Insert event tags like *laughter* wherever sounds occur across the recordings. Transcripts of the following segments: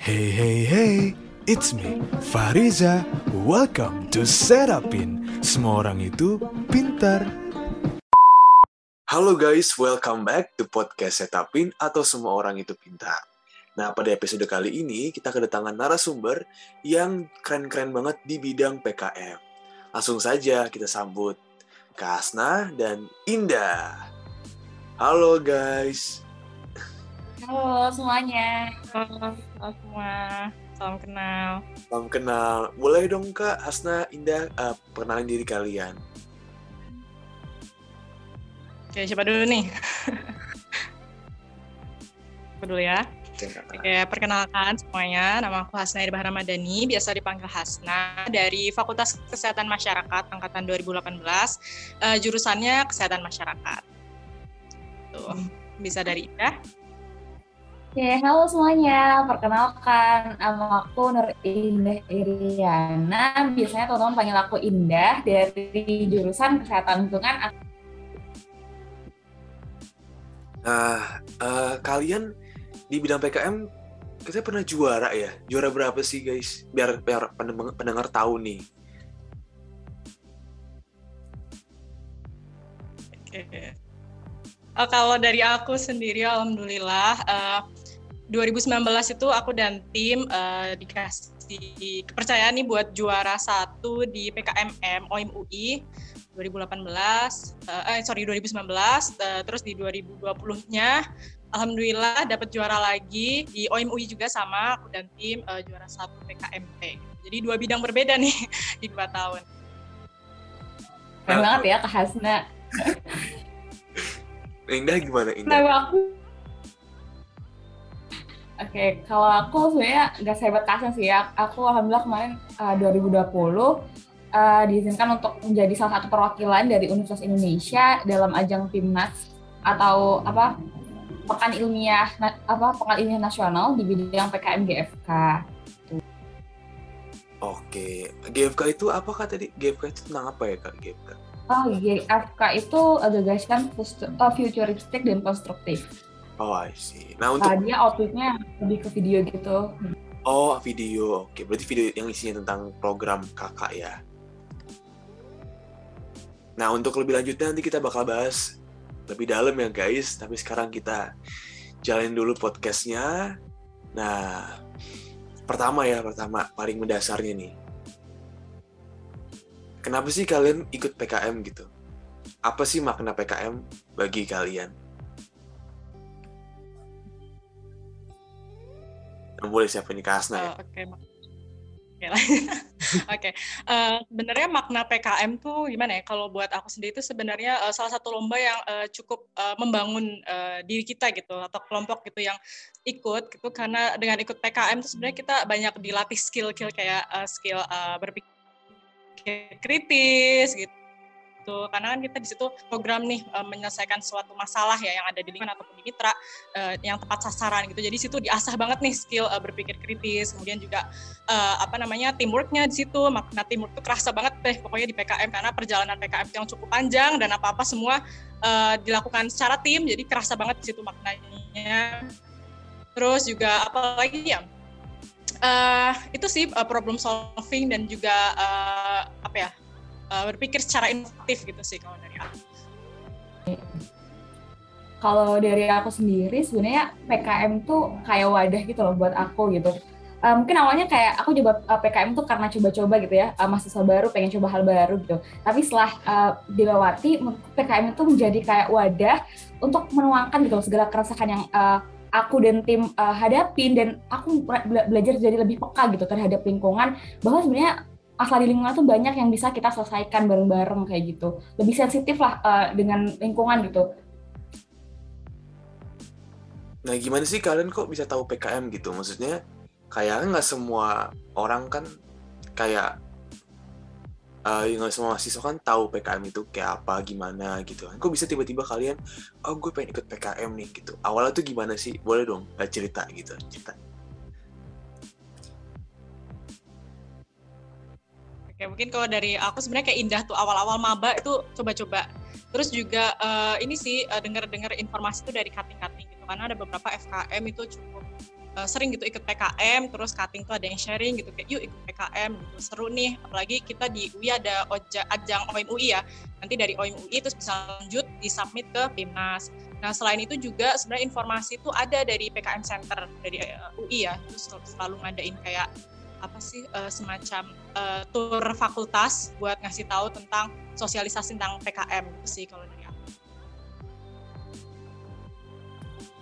Hey hey hey, it's me, Fariza. Welcome to Serapin. Semua orang itu pintar. Halo guys, welcome back to podcast Setapin atau Semua Orang Itu Pintar. Nah, pada episode kali ini kita kedatangan narasumber yang keren-keren banget di bidang PKM. Langsung saja kita sambut Kak Asna dan Indah. Halo guys. Halo semuanya. Halo, halo semua. Salam kenal. Salam kenal. Boleh dong Kak Hasna, Indah, uh, perkenalin diri kalian. Oke, siapa dulu nih? Siapa dulu ya? Oke, perkenalkan semuanya. Nama aku Hasna Irbah Ramadhani, biasa dipanggil Hasna, dari Fakultas Kesehatan Masyarakat Angkatan 2018, uh, jurusannya Kesehatan Masyarakat. Tuh, bisa dari Indah. Oke, halo semuanya. Perkenalkan, nama aku Nur Indah Iriana. Biasanya teman-teman panggil aku Indah dari jurusan Kesehatan Lingkungan. Nah, uh, kalian di bidang PKM kita pernah juara ya? Juara berapa sih guys? Biar, biar pendengar, pendengar tahu nih. Oke. Uh, kalau dari aku sendiri, alhamdulillah, uh, 2019 itu aku dan tim uh, dikasih kepercayaan nih buat juara satu di PKMM OIM UI 2018, uh, eh sorry 2019, uh, terus di 2020-nya alhamdulillah dapat juara lagi di OIM UI juga sama aku dan tim uh, juara satu PKMP. Jadi dua bidang berbeda nih *laughs* di dua tahun. Keren banget ya Kak Hasna. *laughs* Indah gimana Indah? Nama aku Oke, kalau aku sebenarnya nggak sehebat Kasnya sih ya. Aku alhamdulillah kemarin uh, 2020 uh, diizinkan untuk menjadi salah satu perwakilan dari Universitas Indonesia dalam ajang timnas atau apa pekan ilmiah apa pekan ilmiah nasional di bidang PKM GFK. Oke, GFK itu apa kak tadi? GFK itu tentang apa ya kak GFK? Oh, GFK itu gagasan futuristik dan konstruktif. Oh, I see. Nah, untuk... Uh, dia outputnya lebih ke video gitu. Oh, video. Oke, berarti video yang isinya tentang program kakak ya. Nah, untuk lebih lanjutnya nanti kita bakal bahas lebih dalam ya guys. Tapi sekarang kita jalanin dulu podcastnya. Nah, pertama ya, pertama paling mendasarnya nih. Kenapa sih kalian ikut PKM gitu? Apa sih makna PKM bagi kalian? Boleh siapa nih Kasna ya? Oh, Oke. Oke, *laughs* okay. uh, sebenarnya makna PKM tuh gimana ya? Kalau buat aku sendiri itu sebenarnya uh, salah satu lomba yang uh, cukup uh, membangun uh, diri kita gitu atau kelompok gitu yang ikut gitu karena dengan ikut PKM tuh sebenarnya kita banyak dilatih skill-skill kayak uh, skill uh, berpikir kritis gitu gitu. Karena kan kita di situ program nih uh, menyelesaikan suatu masalah ya yang ada di lingkungan ataupun di mitra uh, yang tepat sasaran gitu. Jadi situ diasah banget nih skill uh, berpikir kritis kemudian juga uh, apa namanya teamworknya di situ. Makna teamwork itu kerasa banget deh pokoknya di PKM karena perjalanan PKM yang cukup panjang dan apa apa semua uh, dilakukan secara tim jadi kerasa banget di situ maknanya. Terus juga apalagi ya? Uh, itu sih uh, problem solving dan juga uh, apa ya uh, berpikir secara inovatif gitu sih kalau dari aku. Kalau dari aku sendiri sebenarnya PKM tuh kayak wadah gitu loh buat aku gitu. Uh, mungkin awalnya kayak aku coba uh, PKM tuh karena coba-coba gitu ya, uh, mahasiswa baru pengen coba hal baru gitu. Tapi setelah uh, dilewati, PKM itu menjadi kayak wadah untuk menuangkan gitu segala keresahan yang uh, aku dan tim uh, hadapin dan aku belajar jadi lebih peka gitu terhadap lingkungan bahwa sebenarnya masalah di lingkungan tuh banyak yang bisa kita selesaikan bareng-bareng kayak gitu. Lebih sensitif lah uh, dengan lingkungan gitu. Nah, gimana sih kalian kok bisa tahu PKM gitu? Maksudnya kayak nggak semua orang kan kayak uh, nggak semua mahasiswa kan tahu PKM itu kayak apa, gimana gitu kan. Kok bisa tiba-tiba kalian, oh gue pengen ikut PKM nih gitu. Awalnya tuh gimana sih? Boleh dong cerita gitu, cerita. Oke, mungkin kalau dari aku sebenarnya kayak indah tuh awal-awal maba itu coba-coba. Terus juga uh, ini sih uh, dengar-dengar informasi itu dari cutting-cutting gitu. Karena ada beberapa FKM itu cukup uh, sering gitu ikut PKM terus cutting tuh ada yang sharing gitu kayak yuk ikut PKM gitu. Seru nih. Apalagi kita di UI ada oja, ajang OIM UI ya. Nanti dari OIM UI terus bisa lanjut di submit ke PIMNAS nah selain itu juga sebenarnya informasi itu ada dari PKM Center dari uh, eh, UI ya. Terus selalu ngadain kayak apa sih uh, semacam uh, tour fakultas buat ngasih tahu tentang sosialisasi tentang PKM gitu sih kalau dari aku.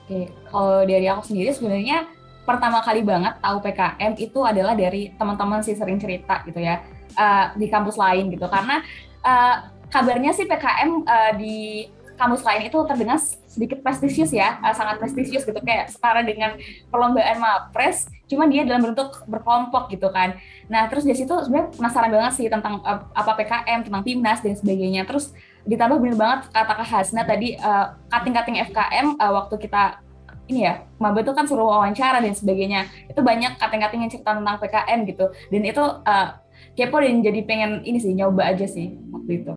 Oke, kalau dari aku sendiri sebenarnya pertama kali banget tahu PKM itu adalah dari teman-teman sih sering cerita gitu ya uh, di kampus lain gitu karena uh, kabarnya sih PKM uh, di kampus lain itu terdengar sedikit prestisius ya, uh, sangat prestisius gitu kayak setara dengan perlombaan mapres, cuma dia dalam bentuk berkelompok gitu kan. Nah terus di situ sebenarnya penasaran banget sih tentang uh, apa PKM, tentang timnas dan sebagainya. Terus ditambah bener banget kata Kak Hasna tadi uh, cutting-cutting FKM uh, waktu kita ini ya, maba itu kan suruh wawancara dan sebagainya. Itu banyak kating-kating yang cerita tentang PKM gitu. Dan itu uh, kepo dan jadi pengen ini sih nyoba aja sih waktu itu.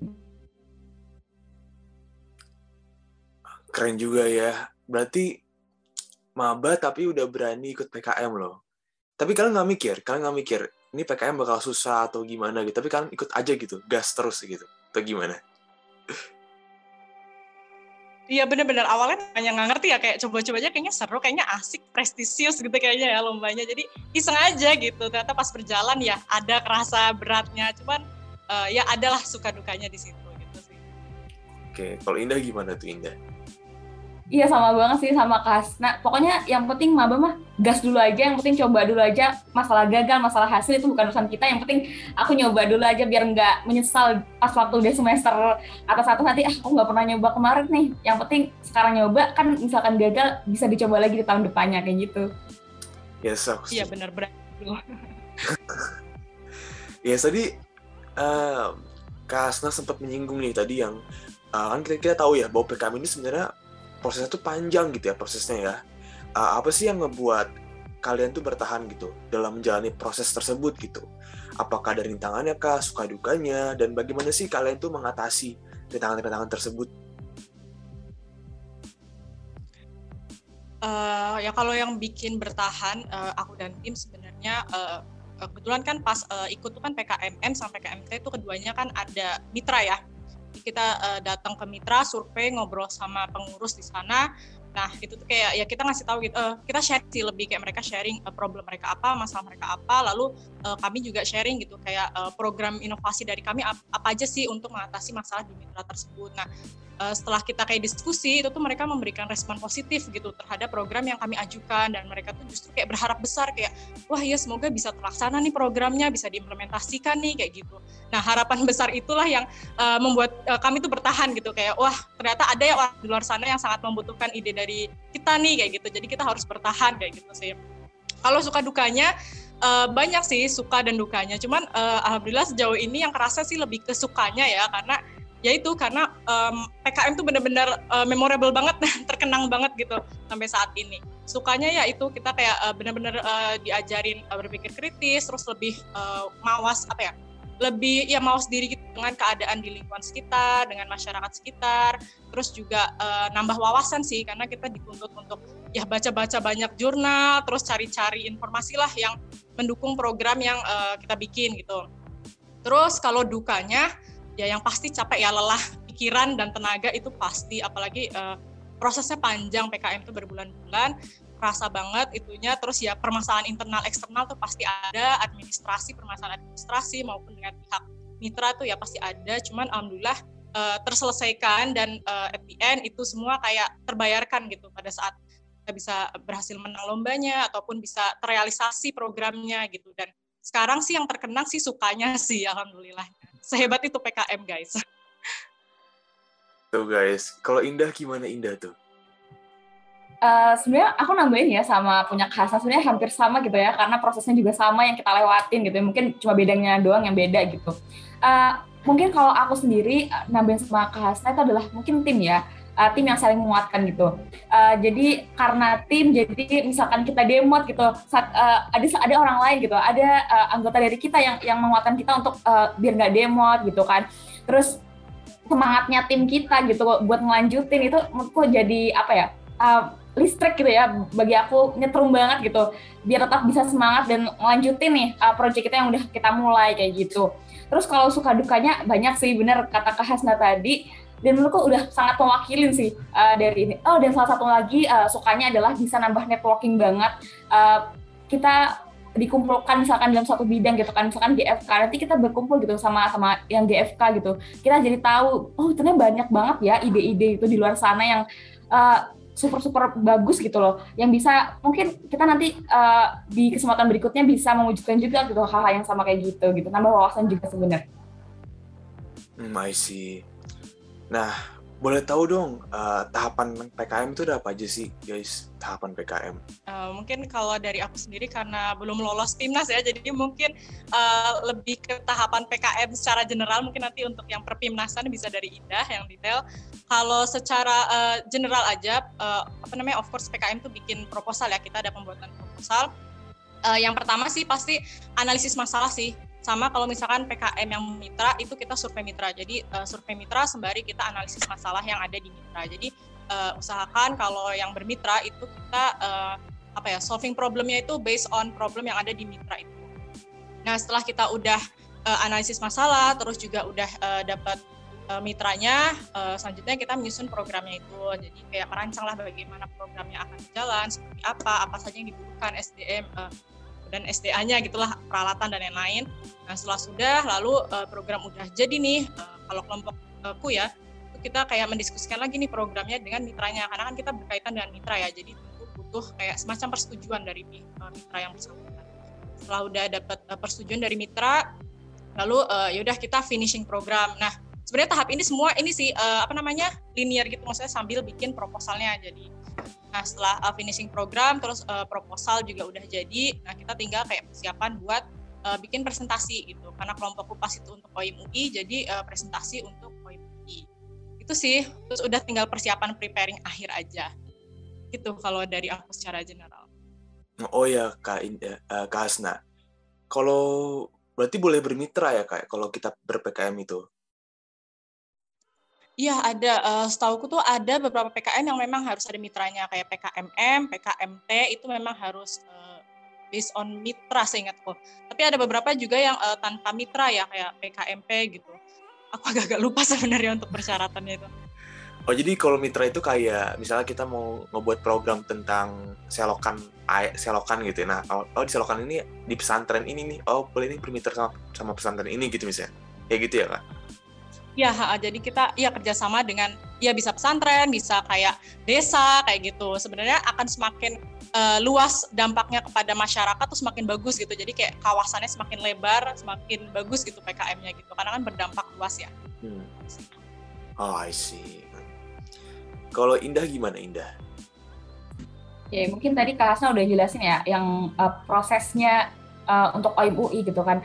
Keren juga ya. Berarti maba tapi udah berani ikut PKM loh. Tapi kalian nggak mikir, kalian nggak mikir ini PKM bakal susah atau gimana gitu. Tapi kalian ikut aja gitu, gas terus gitu. Atau gimana? Iya bener-bener awalnya hanya nggak ngerti ya kayak coba-coba aja kayaknya seru, kayaknya asik, prestisius gitu kayaknya ya lombanya. Jadi iseng aja gitu. Ternyata pas berjalan ya ada kerasa beratnya, cuman uh, ya adalah suka dukanya di situ gitu sih. Oke, kalau Indah gimana tuh Indah? Iya sama banget sih sama Kas. Nah pokoknya yang penting maba mah gas dulu aja, yang penting coba dulu aja. Masalah gagal, masalah hasil itu bukan urusan kita. Yang penting aku nyoba dulu aja biar nggak menyesal pas waktu udah semester atas satu nanti ah aku nggak pernah nyoba kemarin nih. Yang penting sekarang nyoba kan misalkan gagal bisa dicoba lagi di tahun depannya kayak gitu. Yes, aku Iya benar-benar. ya *laughs* yes, tadi uh, Kak Asna sempat menyinggung nih tadi yang uh, kan kita, kita tahu ya bahwa PKM ini sebenarnya prosesnya tuh panjang gitu ya prosesnya ya. Uh, apa sih yang ngebuat kalian tuh bertahan gitu dalam menjalani proses tersebut gitu? Apakah ada rintangannya kah, suka dukanya, dan bagaimana sih kalian tuh mengatasi rintangan-rintangan tersebut? Uh, ya kalau yang bikin bertahan uh, aku dan tim sebenarnya uh, kebetulan kan pas uh, ikut tuh kan PKMM sampai PKMT itu keduanya kan ada mitra ya kita uh, datang ke mitra survei ngobrol sama pengurus di sana nah itu tuh kayak ya kita ngasih tahu gitu uh, kita share sih lebih kayak mereka sharing uh, problem mereka apa masalah mereka apa lalu uh, kami juga sharing gitu kayak uh, program inovasi dari kami apa, apa aja sih untuk mengatasi masalah di mitra tersebut. Nah setelah kita kayak diskusi itu tuh mereka memberikan respon positif gitu terhadap program yang kami ajukan dan mereka tuh justru kayak berharap besar kayak wah ya semoga bisa terlaksana nih programnya bisa diimplementasikan nih kayak gitu. Nah harapan besar itulah yang uh, membuat uh, kami tuh bertahan gitu kayak wah ternyata ada ya orang di luar sana yang sangat membutuhkan ide dari kita nih kayak gitu. Jadi kita harus bertahan kayak gitu sih. Kalau suka dukanya uh, banyak sih suka dan dukanya. Cuman uh, alhamdulillah sejauh ini yang kerasa sih lebih ke sukanya ya karena ya itu karena um, PKM tuh bener-bener uh, memorable banget *laughs* terkenang banget gitu sampai saat ini. Sukanya ya itu kita kayak uh, bener-bener uh, diajarin uh, berpikir kritis terus lebih uh, mawas apa ya lebih ya mau sendiri gitu dengan keadaan di lingkungan sekitar, dengan masyarakat sekitar, terus juga uh, nambah wawasan sih karena kita dituntut untuk ya baca-baca banyak jurnal, terus cari-cari informasi lah yang mendukung program yang uh, kita bikin gitu. Terus kalau dukanya ya yang pasti capek ya lelah pikiran dan tenaga itu pasti. Apalagi uh, prosesnya panjang PKM itu berbulan-bulan rasa banget itunya. Terus ya permasalahan internal eksternal tuh pasti ada. Administrasi permasalahan administrasi maupun dengan pihak mitra tuh ya pasti ada. Cuman alhamdulillah uh, terselesaikan dan uh, at the end itu semua kayak terbayarkan gitu pada saat kita bisa berhasil menang lombanya ataupun bisa terrealisasi programnya gitu. Dan sekarang sih yang terkenang sih sukanya sih alhamdulillah. Sehebat itu PKM guys. Tuh guys. Kalau Indah gimana Indah tuh Uh, sebenarnya aku nambahin ya sama punya khasnya sebenarnya hampir sama gitu ya karena prosesnya juga sama yang kita lewatin gitu ya. Mungkin cuma bedanya doang yang beda gitu. Uh, mungkin kalau aku sendiri uh, nambahin sama khasnya itu adalah mungkin tim ya. Uh, tim yang saling menguatkan gitu. Uh, jadi karena tim jadi misalkan kita demot gitu saat, uh, ada ada orang lain gitu ada uh, anggota dari kita yang yang menguatkan kita untuk uh, biar nggak demot gitu kan. Terus semangatnya tim kita gitu buat ngelanjutin itu menurutku jadi apa ya uh, listrik gitu ya bagi aku nyetrum banget gitu biar tetap bisa semangat dan lanjutin nih uh, project kita yang udah kita mulai kayak gitu terus kalau suka dukanya banyak sih bener kata Kak Hasna tadi dan menurutku udah sangat mewakilin sih uh, dari ini. Oh dan salah satu lagi uh, sukanya adalah bisa nambah networking banget. Uh, kita dikumpulkan misalkan dalam satu bidang gitu kan misalkan GFK nanti kita berkumpul gitu sama sama yang GFK gitu kita jadi tahu oh ternyata banyak banget ya ide-ide itu di luar sana yang uh, super super bagus gitu loh yang bisa mungkin kita nanti uh, di kesempatan berikutnya bisa mewujudkan juga gitu hal-hal yang sama kayak gitu gitu nambah wawasan juga sebenarnya. Hmm, I see. Nah, boleh tahu dong uh, tahapan PKM itu ada apa aja sih, guys? Tahapan PKM? Uh, eh, mungkin kalau dari aku sendiri karena belum lolos timnas ya, jadi mungkin uh, lebih ke tahapan PKM secara general. Mungkin nanti untuk yang perpimnasan bisa dari Indah yang detail. Kalau secara uh, general aja, uh, apa namanya? Of course PKM itu bikin proposal ya. Kita ada pembuatan proposal. Uh, yang pertama sih pasti analisis masalah sih sama kalau misalkan PKM yang mitra itu kita survei mitra. Jadi uh, survei mitra sembari kita analisis masalah yang ada di mitra. Jadi uh, usahakan kalau yang bermitra itu kita uh, apa ya solving problemnya itu based on problem yang ada di mitra itu. Nah setelah kita udah uh, analisis masalah, terus juga udah uh, dapat uh, mitranya, uh, selanjutnya kita menyusun programnya itu. Jadi kayak merancang lah bagaimana programnya akan berjalan, seperti apa, apa saja yang dibutuhkan SDM. Uh, dan SDA-nya gitulah peralatan dan lain-lain. Nah setelah sudah lalu uh, program udah jadi nih uh, kalau kelompokku ya itu kita kayak mendiskusikan lagi nih programnya dengan mitranya karena kan kita berkaitan dengan mitra ya jadi tentu butuh kayak semacam persetujuan dari uh, mitra yang bersangkutan. Setelah udah dapat uh, persetujuan dari mitra lalu uh, yaudah kita finishing program. Nah sebenarnya tahap ini semua ini sih uh, apa namanya linear gitu maksudnya sambil bikin proposalnya jadi Nah setelah uh, finishing program terus uh, proposal juga udah jadi, nah kita tinggal kayak persiapan buat uh, bikin presentasi gitu. Karena kelompok kupas itu untuk OIM UI, jadi uh, presentasi untuk OIM UI. Itu sih, terus udah tinggal persiapan preparing akhir aja. Gitu kalau dari aku secara general. Oh ya Kak, uh, Kak Hasna, kalau berarti boleh bermitra ya Kak, kalau kita ber-PKM itu? Iya ada, uh, setauku tuh ada beberapa PKN yang memang harus ada mitranya kayak PKMM, PKMT itu memang harus uh, based on mitra seingatku. Tapi ada beberapa juga yang uh, tanpa mitra ya kayak PKMP gitu. Aku *laughs* agak-agak lupa sebenarnya untuk persyaratannya itu. Oh jadi kalau mitra itu kayak misalnya kita mau ngebuat program tentang selokan selokan gitu ya. Nah, oh, di selokan ini di pesantren ini nih. Oh boleh ini bermitra sama, sama pesantren ini gitu misalnya. Kayak gitu ya kak? Ya, jadi kita ya kerjasama dengan ya bisa pesantren, bisa kayak desa kayak gitu. Sebenarnya akan semakin uh, luas dampaknya kepada masyarakat tuh semakin bagus gitu. Jadi kayak kawasannya semakin lebar, semakin bagus gitu PKM-nya gitu. Karena kan berdampak luas ya. Hmm. Oh, I see. Kalau Indah gimana Indah? Ya mungkin tadi Kak Hasna udah jelasin ya yang uh, prosesnya uh, untuk OIM UI gitu kan.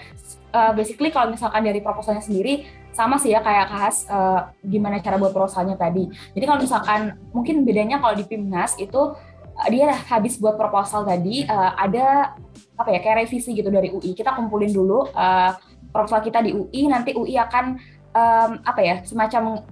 Uh, basically kalau misalkan dari proposalnya sendiri sama sih ya kayak Khas uh, gimana cara buat proposalnya tadi. Jadi kalau misalkan mungkin bedanya kalau di Pimnas itu uh, dia habis buat proposal tadi uh, ada apa ya kayak revisi gitu dari UI. Kita kumpulin dulu uh, proposal kita di UI, nanti UI akan um, apa ya semacam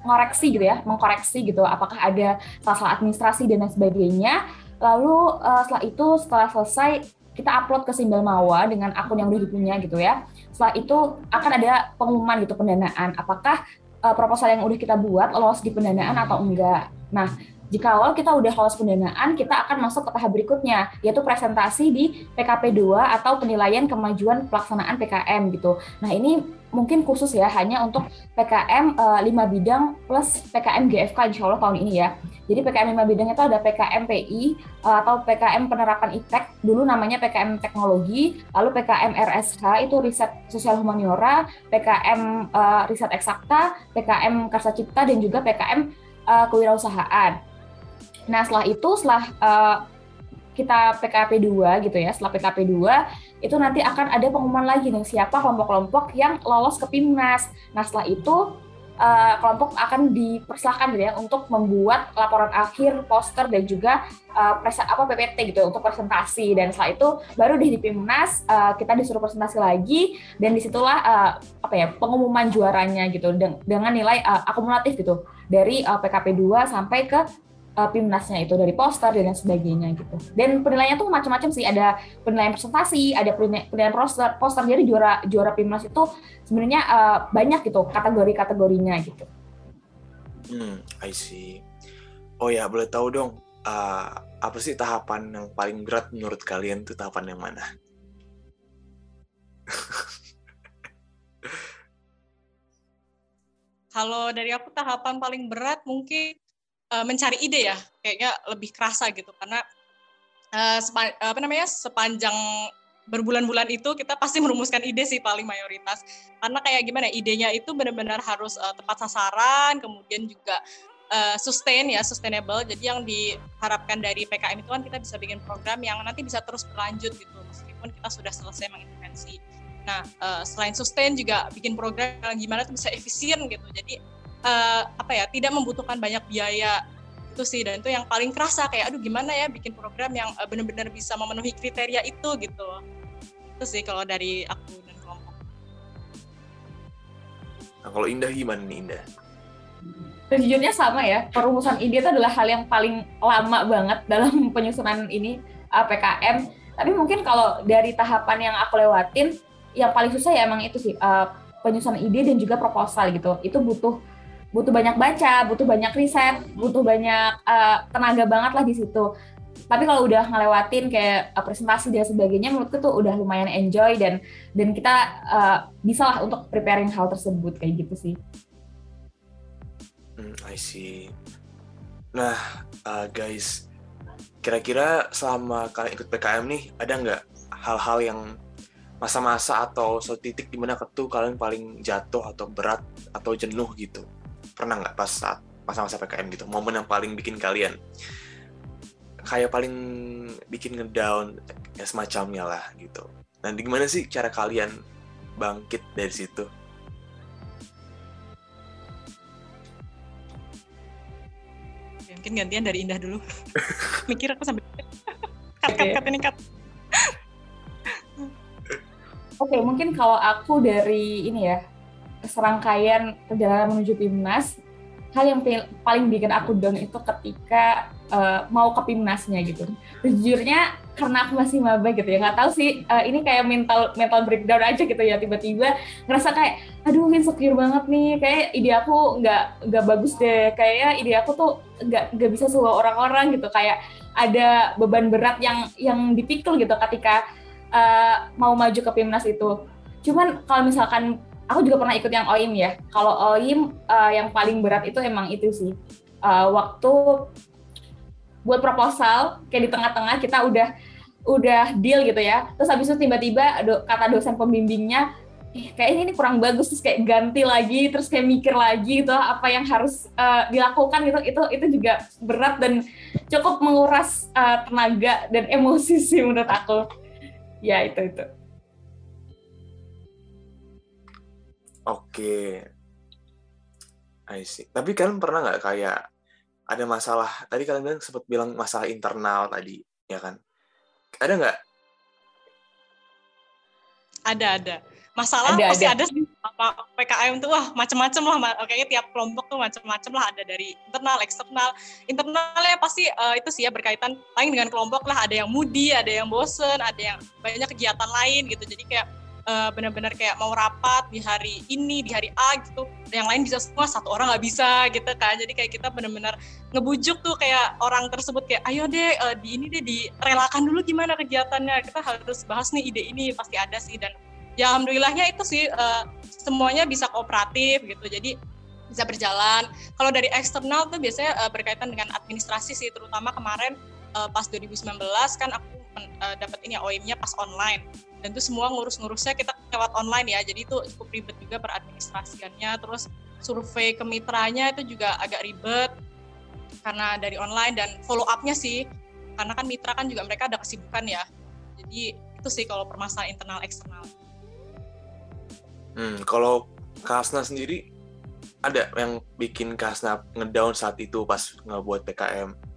ngoreksi gitu ya, mengkoreksi gitu apakah ada salah-salah administrasi dan lain sebagainya. Lalu uh, setelah itu setelah selesai kita upload ke Simbel Mawa dengan akun yang udah dipunya gitu ya setelah itu akan ada pengumuman gitu pendanaan apakah uh, proposal yang udah kita buat lolos di pendanaan atau enggak. Nah, jika lo kita udah lolos pendanaan, kita akan masuk ke tahap berikutnya, yaitu presentasi di PKP 2 atau penilaian kemajuan pelaksanaan PKM gitu. Nah, ini mungkin khusus ya, hanya untuk PKM uh, 5 bidang plus PKM GFK insya Allah tahun ini ya. Jadi PKM 5 bidang itu ada PKM PI uh, atau PKM penerapan ITEK, dulu namanya PKM teknologi, lalu PKM RSH itu riset sosial humaniora, PKM uh, riset eksakta, PKM karsa cipta dan juga PKM uh, kewirausahaan. Nah, setelah itu setelah uh, kita PKP 2 gitu ya, setelah PKP 2 itu nanti akan ada pengumuman lagi nih siapa kelompok-kelompok yang lolos ke PIMNAS. Nah, setelah itu uh, kelompok akan dipersilahkan gitu ya untuk membuat laporan akhir, poster dan juga uh, presa, apa PPT gitu untuk presentasi dan setelah itu baru di Pimnas uh, kita disuruh presentasi lagi dan di situlah uh, apa ya pengumuman juaranya gitu dengan nilai uh, akumulatif gitu dari uh, PKP 2 sampai ke uh, PIMNASnya itu dari poster dan sebagainya gitu. Dan penilaiannya tuh macam-macam sih, ada penilaian presentasi, ada penilaian poster, poster. Jadi juara juara PIMNAS itu sebenarnya uh, banyak gitu kategori-kategorinya gitu. Hmm, I see. Oh ya, boleh tahu dong, uh, apa sih tahapan yang paling berat menurut kalian tuh tahapan yang mana? *laughs* Kalau dari aku tahapan paling berat mungkin uh, mencari ide ya, kayaknya lebih kerasa gitu. Karena uh, sepa, apa namanya sepanjang berbulan-bulan itu kita pasti *laughs* merumuskan ide sih paling mayoritas. Karena kayak gimana idenya itu benar-benar harus uh, tepat sasaran kemudian juga uh, sustain ya sustainable. Jadi yang diharapkan dari PKM itu kan kita bisa bikin program yang nanti bisa terus berlanjut gitu meskipun kita sudah selesai mengintervensi. Nah, uh, selain sustain juga bikin program yang gimana tuh bisa efisien gitu. Jadi uh, apa ya, tidak membutuhkan banyak biaya itu sih dan itu yang paling kerasa kayak aduh gimana ya bikin program yang uh, benar-benar bisa memenuhi kriteria itu gitu. Itu sih kalau dari aku dan kelompok. Nah, kalau Indah gimana nih Indah? Sejujurnya sama ya, perumusan ide itu adalah hal yang paling lama banget dalam *laughs* penyusunan ini PKM. Tapi mungkin kalau dari tahapan yang aku lewatin, yang paling susah ya emang itu sih uh, penyusunan ide dan juga proposal gitu. Itu butuh butuh banyak baca, butuh banyak riset, butuh banyak uh, tenaga banget lah di situ. Tapi kalau udah ngelewatin kayak uh, presentasi dan sebagainya, menurutku tuh udah lumayan enjoy dan dan kita uh, bisa lah untuk preparing hal tersebut kayak gitu sih. Hmm, I see. Nah, uh, guys, kira-kira selama kalian ikut PKM nih, ada nggak hal-hal yang masa-masa atau suatu titik di mana ketu kalian paling jatuh atau berat atau jenuh gitu pernah nggak pas saat masa-masa PKM gitu? Momen yang paling bikin kalian kayak paling bikin ngedown ya semacamnya lah gitu. Nanti gimana sih cara kalian bangkit dari situ? Mungkin gantian dari Indah dulu. *laughs* Mikir aku sambil *laughs* cut cut cut ini cut. Oke, okay, mungkin kalau aku dari ini ya, serangkaian perjalanan menuju PIMNAS, hal yang paling bikin aku down itu ketika uh, mau ke PIMNASnya gitu. Sejujurnya karena aku masih maba gitu ya, nggak tahu sih uh, ini kayak mental mental breakdown aja gitu ya, tiba-tiba ngerasa kayak, aduh insecure banget nih, kayak ide aku nggak nggak bagus deh, kayak ide aku tuh nggak nggak bisa sebuah orang-orang gitu, kayak ada beban berat yang yang dipikul gitu ketika uh, mau maju ke PIMNAS itu. Cuman kalau misalkan aku juga pernah ikut yang OIM ya. Kalau OIM uh, yang paling berat itu emang itu sih. Uh, waktu buat proposal kayak di tengah-tengah kita udah udah deal gitu ya. Terus habis itu tiba-tiba do, kata dosen pembimbingnya eh, kayak ini, kurang bagus terus kayak ganti lagi terus kayak mikir lagi itu apa yang harus uh, dilakukan gitu itu itu juga berat dan cukup menguras uh, tenaga dan *laughs* emosi sih menurut aku ya itu itu oke. I see. Tapi kalian pernah nggak kayak ada masalah tadi kalian bilang sempat bilang masalah internal tadi ya kan? Ada nggak? Ada ada. Masalah ada, pasti ada, ada sih. Apa PKM tuh wah macam-macam lah. Kayaknya tiap kelompok tuh macam-macam lah. Ada dari internal eksternal. Internalnya pasti uh, itu sih ya berkaitan paling dengan kelompok lah. Ada yang moody ada yang bosen ada yang banyak kegiatan lain gitu. Jadi kayak uh, benar-benar kayak mau rapat di hari ini di hari A gitu. Yang lain bisa semua satu orang nggak bisa gitu kan. Jadi kayak kita benar-benar ngebujuk tuh kayak orang tersebut kayak ayo deh uh, di ini deh direlakan dulu gimana kegiatannya. Kita harus bahas nih ide ini pasti ada sih. Dan ya alhamdulillahnya itu sih uh, semuanya bisa kooperatif gitu. Jadi bisa berjalan. Kalau dari eksternal tuh biasanya uh, berkaitan dengan administrasi sih terutama kemarin uh, pas 2019 kan aku uh, dapat ini ya OIM-nya pas online. Dan itu semua ngurus-ngurusnya kita lewat online ya. Jadi itu cukup ribet juga beradministrasiannya. Terus survei ke mitranya itu juga agak ribet karena dari online dan follow up-nya sih. Karena kan mitra kan juga mereka ada kesibukan ya. Jadi itu sih kalau permasalahan internal eksternal. Hmm, kalau Kasna sendiri ada yang bikin Kasna ngedown saat itu pas ngebuat PKM?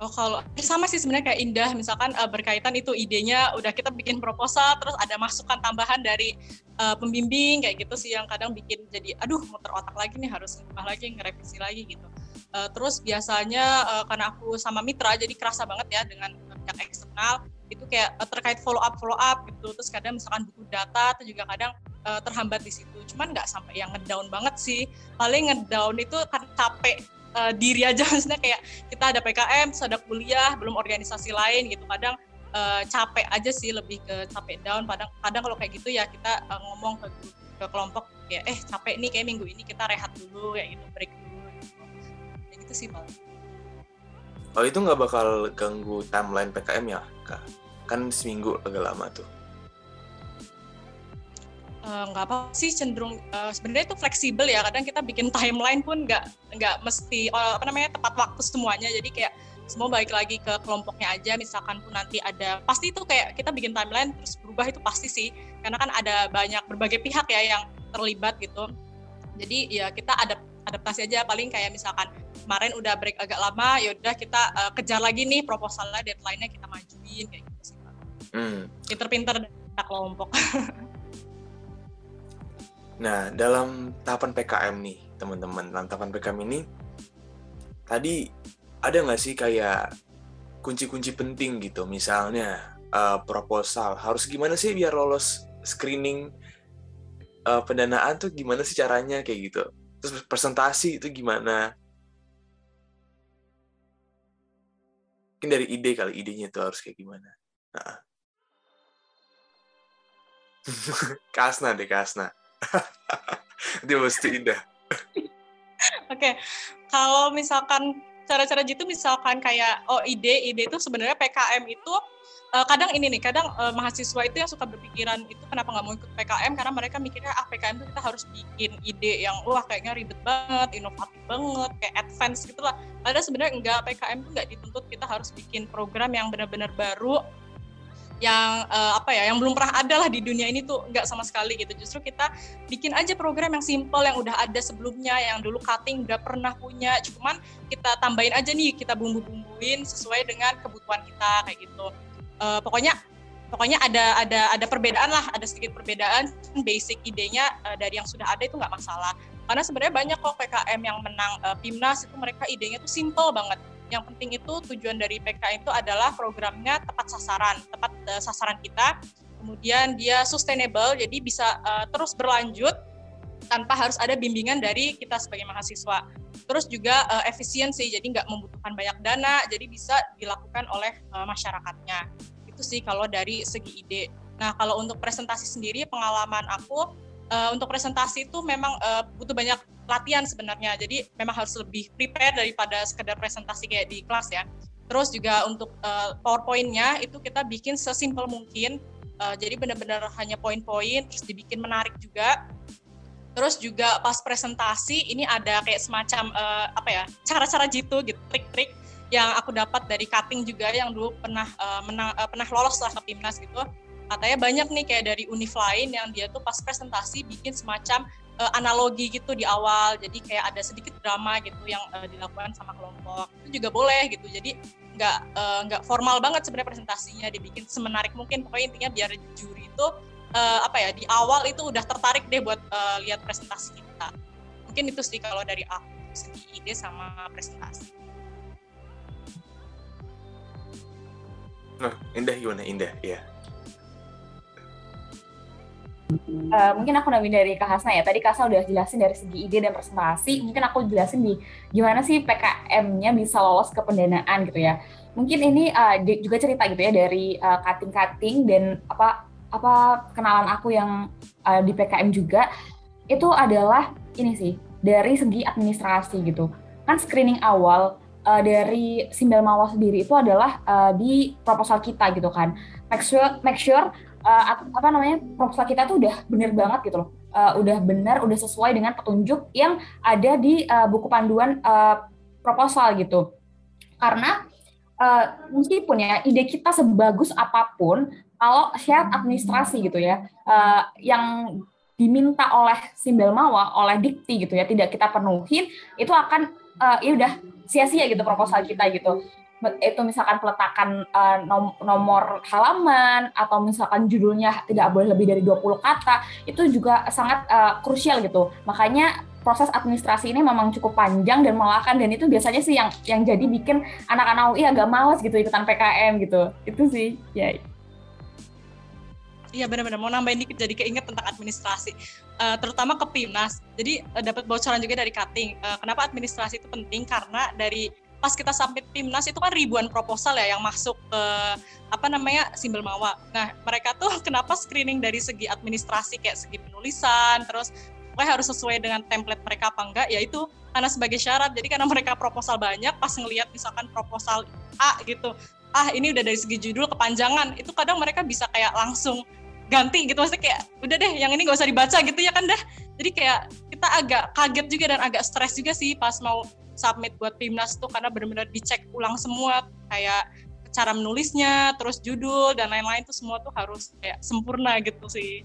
Oh kalau sama sih sebenarnya kayak Indah. Misalkan uh, berkaitan itu idenya udah kita bikin proposal terus ada masukan tambahan dari uh, pembimbing kayak gitu sih yang kadang bikin jadi aduh muter otak lagi nih harus ngubah lagi ngerevisi lagi gitu. Uh, terus biasanya uh, karena aku sama mitra jadi kerasa banget ya dengan pihak eksternal itu kayak uh, terkait follow up follow up gitu. Terus kadang misalkan butuh data atau juga kadang uh, terhambat di situ. Cuman nggak sampai yang ngedown banget sih. Paling ngedown itu kan capek uh, diri aja. *laughs* Maksudnya kayak kita ada PKM terus ada kuliah belum organisasi lain gitu. Kadang uh, capek aja sih lebih ke capek down. Kadang kadang kalau kayak gitu ya kita uh, ngomong ke ke kelompok ya eh capek nih kayak minggu ini kita rehat dulu kayak gitu break dulu gitu. Sih paling oh itu nggak bakal ganggu timeline PKM ya kak? Kan seminggu agak lama tuh nggak uh, apa sih cenderung uh, sebenarnya itu fleksibel ya kadang kita bikin timeline pun nggak nggak mesti uh, apa namanya tepat waktu semuanya jadi kayak semua balik lagi ke kelompoknya aja misalkan pun nanti ada pasti itu kayak kita bikin timeline terus berubah itu pasti sih karena kan ada banyak berbagai pihak ya yang terlibat gitu jadi ya kita ada adaptasi aja paling kayak misalkan kemarin udah break agak lama ya udah kita uh, kejar lagi nih proposalnya deadline-nya kita majuin kayak gitu sih Pak. Hmm. Pinter-pinter kelompok. *laughs* nah, dalam tahapan PKM nih, teman-teman, dalam tahapan PKM ini tadi ada nggak sih kayak kunci-kunci penting gitu, misalnya uh, proposal harus gimana sih biar lolos screening uh, pendanaan tuh gimana sih caranya kayak gitu. Terus presentasi itu gimana? mungkin dari ide kali idenya itu harus kayak gimana nah. *laughs* kasna deh kasna *laughs* dia mesti indah oke okay. kalau misalkan cara-cara gitu misalkan kayak oh ide ide itu sebenarnya PKM itu uh, kadang ini nih, kadang uh, mahasiswa itu yang suka berpikiran itu kenapa nggak mau ikut PKM karena mereka mikirnya ah PKM itu kita harus bikin ide yang wah kayaknya ribet banget, inovatif banget, kayak advance gitu lah. Padahal sebenarnya enggak PKM itu nggak dituntut kita harus bikin program yang benar-benar baru yang uh, apa ya yang belum pernah ada lah di dunia ini tuh nggak sama sekali gitu. Justru kita bikin aja program yang simple yang udah ada sebelumnya yang dulu cutting udah pernah punya. Cuman kita tambahin aja nih kita bumbu-bumbuin sesuai dengan kebutuhan kita kayak gitu. Uh, pokoknya pokoknya ada ada ada perbedaan lah ada sedikit perbedaan. Basic idenya uh, dari yang sudah ada itu nggak masalah. Karena sebenarnya banyak kok PKM yang menang uh, PIMNAS itu mereka idenya tuh simple banget yang penting itu tujuan dari PKM itu adalah programnya tepat sasaran tepat uh, sasaran kita kemudian dia sustainable jadi bisa uh, terus berlanjut tanpa harus ada bimbingan dari kita sebagai mahasiswa. Terus juga uh, efisiensi, jadi nggak membutuhkan banyak dana, jadi bisa dilakukan oleh uh, masyarakatnya. Itu sih kalau dari segi ide. Nah kalau untuk presentasi sendiri, pengalaman aku uh, untuk presentasi itu memang uh, butuh banyak latihan sebenarnya. Jadi memang harus lebih prepare daripada sekedar presentasi kayak di kelas ya. Terus juga untuk uh, PowerPoint-nya itu kita bikin sesimpel mungkin. Uh, jadi benar-benar hanya poin-poin, terus dibikin menarik juga Terus juga pas presentasi ini ada kayak semacam uh, apa ya cara-cara jitu gitu trik-trik yang aku dapat dari cutting juga yang dulu pernah uh, menang, uh, pernah lolos lah ke timnas gitu. Katanya banyak nih kayak dari univ lain yang dia tuh pas presentasi bikin semacam uh, analogi gitu di awal. Jadi kayak ada sedikit drama gitu yang uh, dilakukan sama kelompok. Itu juga boleh gitu. Jadi nggak uh, formal banget sebenarnya presentasinya dibikin semenarik mungkin. Pokoknya intinya biar juri itu uh, apa ya di awal itu udah tertarik deh buat uh, lihat presentasi kita. Mungkin itu sih kalau dari aku segi ide sama presentasi. Nah, Indah gimana? Indah, ya. Uh, mungkin aku nambahin dari Kak Hasna ya. Tadi Kak Hasna udah jelasin dari segi ide dan presentasi. Mungkin aku jelasin di gimana sih PKM-nya bisa lolos ke pendanaan gitu ya. Mungkin ini uh, juga cerita gitu ya dari cutting-cutting uh, dan apa apa kenalan aku yang uh, di PKM juga itu adalah ini sih dari segi administrasi gitu kan screening awal uh, dari Simbel Mawa sendiri itu adalah uh, di proposal kita gitu kan make sure make sure uh, apa namanya proposal kita tuh udah bener banget gitu loh. Uh, udah benar udah sesuai dengan petunjuk yang ada di uh, buku panduan uh, proposal gitu. Karena uh, meskipun ya ide kita sebagus apa pun kalau syarat administrasi gitu ya uh, yang diminta oleh simbel mawa oleh dikti gitu ya tidak kita penuhin itu akan uh, ya udah sia-sia gitu proposal kita gitu itu misalkan peletakan uh, nom nomor halaman atau misalkan judulnya tidak boleh lebih dari 20 kata itu juga sangat uh, krusial gitu makanya proses administrasi ini memang cukup panjang dan melelahkan dan itu biasanya sih yang yang jadi bikin anak-anak UI agak males gitu ikutan PKM gitu itu sih ya Iya benar-benar mau nambahin dikit jadi keinget tentang administrasi, uh, terutama ke PIMNAS. Jadi uh, dapat bocoran juga dari cutting. Uh, kenapa administrasi itu penting? Karena dari pas kita sampai PIMNAS itu kan ribuan proposal ya yang masuk ke apa namanya simbol mawa. Nah mereka tuh *laughs* kenapa screening dari segi administrasi kayak segi penulisan, terus pokoknya harus sesuai dengan template mereka apa enggak? Yaitu karena sebagai syarat. Jadi karena mereka proposal banyak, pas ngelihat misalkan proposal A gitu, ah ini udah dari segi judul kepanjangan, itu kadang mereka bisa kayak langsung ganti gitu maksudnya kayak udah deh yang ini gak usah dibaca gitu ya kan dah jadi kayak kita agak kaget juga dan agak stres juga sih pas mau submit buat Pimnas tuh karena benar-benar dicek ulang semua kayak cara menulisnya terus judul dan lain-lain tuh semua tuh harus kayak sempurna gitu sih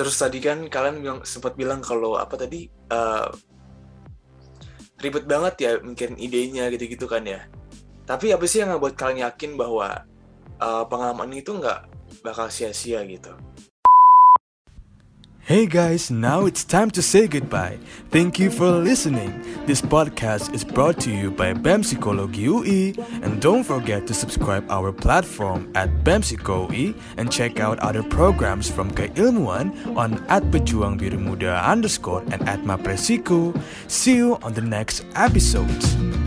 terus tadi kan kalian bilang, sempat bilang kalau apa tadi uh, ribet banget ya mungkin idenya gitu-gitu kan ya tapi apa sih yang ngebuat kalian yakin bahwa uh, pengalaman itu nggak bakal sia-sia gitu. Hey guys, now it's time to say goodbye. Thank you for listening. This podcast is brought to you by BEM Psikologi UI and don't forget to subscribe our platform at BEM UI and check out other programs from Keilmuan on at Pejuang Biru Muda underscore and at Mapresiko. See you on the next episode.